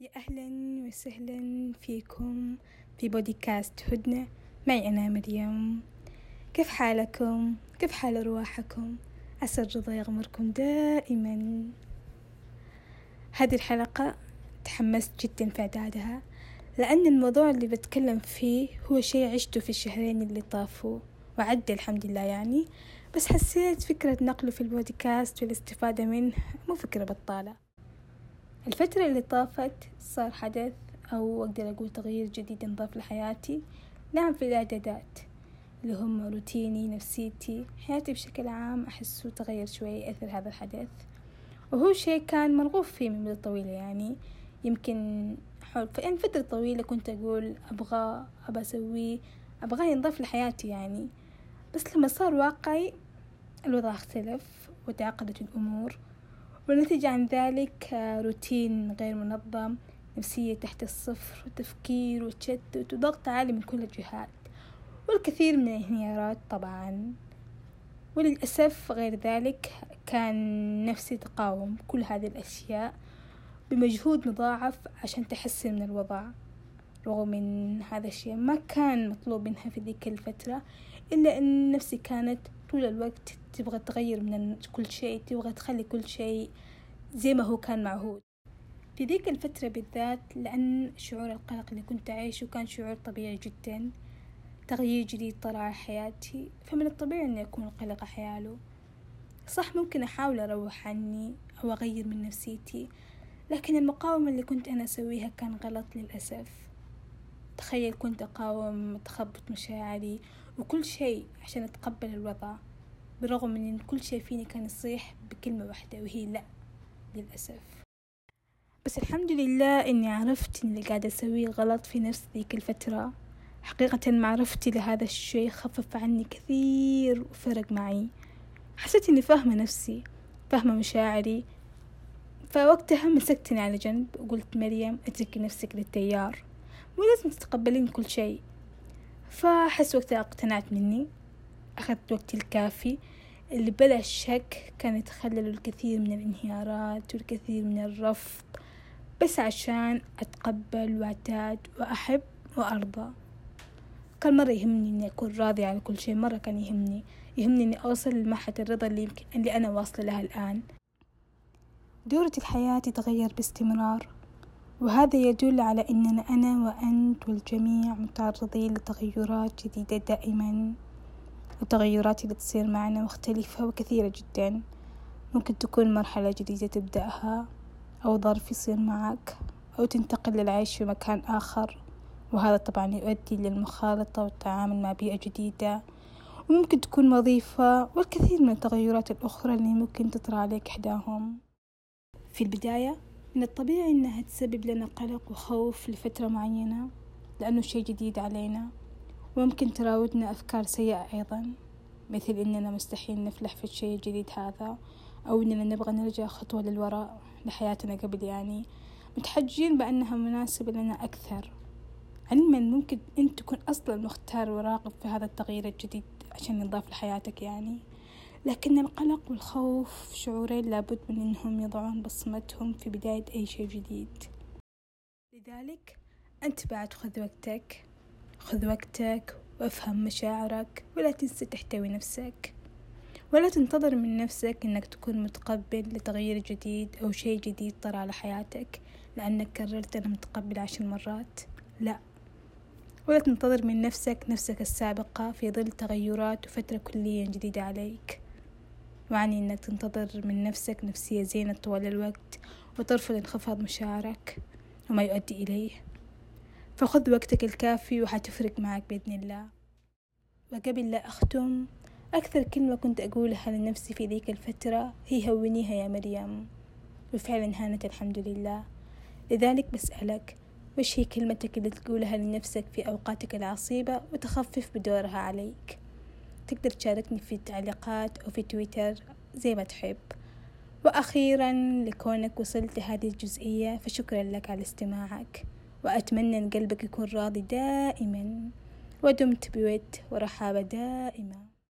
يا أهلا وسهلا فيكم في بودكاست هدنة. معي أنا مريم. كيف حالكم؟ كيف حال أرواحكم؟ عسى الرضا يغمركم دائما. هذه الحلقة تحمست جدا في إعدادها لأن الموضوع اللي بتكلم فيه هو شيء عشته في الشهرين اللي طافوا وعدى الحمد لله يعني. بس حسيت فكرة نقله في البودكاست والاستفادة منه مو فكرة بطالة. الفترة اللي طافت صار حدث أو أقدر أقول تغيير جديد انضاف لحياتي. نعم في الإعدادات اللي هم روتيني نفسيتي حياتي بشكل عام أحسه تغير شوي أثر هذا الحدث. وهو شيء كان مرغوب فيه من مدة طويلة يعني. يمكن حول يعني فترة طويلة كنت أقول أبغى أبى أسويه أبغاه ينضاف لحياتي يعني. بس لما صار واقعي الوضع اختلف وتعقدت الأمور. والنتيجة عن ذلك روتين غير منظم نفسية تحت الصفر وتفكير وتشتت وضغط عالي من كل الجهات والكثير من الانهيارات طبعا. وللأسف غير ذلك كان نفسي تقاوم كل هذه الأشياء بمجهود مضاعف عشان تحسن من الوضع. رغم من هذا الشيء ما كان مطلوب منها في ذيك الفترة إلا أن نفسي كانت طول الوقت تبغى تغير من كل شيء تبغى تخلي كل شيء زي ما هو كان معهود. في ذيك الفترة بالذات لأن شعور القلق اللي كنت أعيشه كان شعور طبيعي جدا. تغيير جديد طرأ على حياتي فمن الطبيعي أني أكون قلقة حياله. صح ممكن أحاول أروح عني أو أغير من نفسيتي لكن المقاومة اللي كنت أنا أسويها كان غلط للأسف. تخيل كنت أقاوم تخبط مشاعري وكل شيء عشان أتقبل الوضع بالرغم من أن كل شيء فيني كان يصيح بكلمة واحدة وهي لأ للأسف. بس الحمد لله إني عرفت إن اللي قاعدة أسويه غلط في نفس ذيك الفترة. حقيقة معرفتي لهذا الشيء خفف عني كثير وفرق معي. حسيت إني فاهمة نفسي فاهمة مشاعري. فوقتها مسكتني على جنب وقلت مريم أتركي نفسك للتيار. مو لازم تتقبلين كل شيء. فأحس وقتها اقتنعت مني. أخذت وقتي الكافي اللي بلا شك كان يتخلل الكثير من الانهيارات والكثير من الرفض. بس عشان أتقبل وأعتاد وأحب وأرضى. كان مرة يهمني إني أكون راضية على كل شيء مرة كان يهمني. يهمني إني أوصل لمرحلة الرضا اللي يمكن اللي أنا واصلة لها الآن. دورة الحياة تتغير باستمرار. وهذا يدل على أننا أنا وأنت والجميع متعرضين لتغيرات جديدة دائما. التغيرات اللي تصير معنا مختلفة وكثيرة جدا. ممكن تكون مرحلة جديدة تبدأها أو ظرف يصير معك أو تنتقل للعيش في مكان آخر. وهذا طبعا يؤدي للمخالطة والتعامل مع بيئة جديدة. وممكن تكون وظيفة والكثير من التغيرات الأخرى اللي ممكن تطرأ عليك إحداهم. في البداية من الطبيعي إنها تسبب لنا قلق وخوف لفترة معينة لأنه شيء جديد علينا وممكن تراودنا أفكار سيئة أيضا مثل إننا مستحيل نفلح في الشيء الجديد هذا أو إننا نبغى نرجع خطوة للوراء لحياتنا قبل يعني. متحجين بأنها مناسبة لنا أكثر. علما ممكن أنت تكون أصلا مختار وراغب في هذا التغيير الجديد عشان ينضاف لحياتك يعني. لكن القلق والخوف شعورين لابد من أنهم يضعون بصمتهم في بداية أي شيء جديد. لذلك أنت بعد خذ وقتك خذ وقتك وافهم مشاعرك ولا تنسى تحتوي نفسك. ولا تنتظر من نفسك إنك تكون متقبل لتغيير جديد أو شيء جديد طرأ على حياتك لأنك قررت أنا متقبل عشر مرات. لا. ولا تنتظر من نفسك نفسك السابقة في ظل تغيرات وفترة كليا جديدة عليك. وعني إنك تنتظر من نفسك نفسية زينة طوال الوقت وترفض انخفاض مشاعرك وما يؤدي إليه. فخذ وقتك الكافي وحتفرق معك بإذن الله. وقبل لا أختم أكثر كلمة كنت أقولها لنفسي في ذيك الفترة هي هونيها يا مريم. وفعلا هانت الحمد لله. لذلك بسألك وش هي كلمتك اللي تقولها لنفسك في أوقاتك العصيبة وتخفف بدورها عليك؟ تقدر تشاركني في التعليقات أو في تويتر زي ما تحب. وأخيرا لكونك وصلت لهذه الجزئية فشكرا لك على استماعك. وأتمنى أن قلبك يكون راضي دائما ودمت بود ورحابة دائمة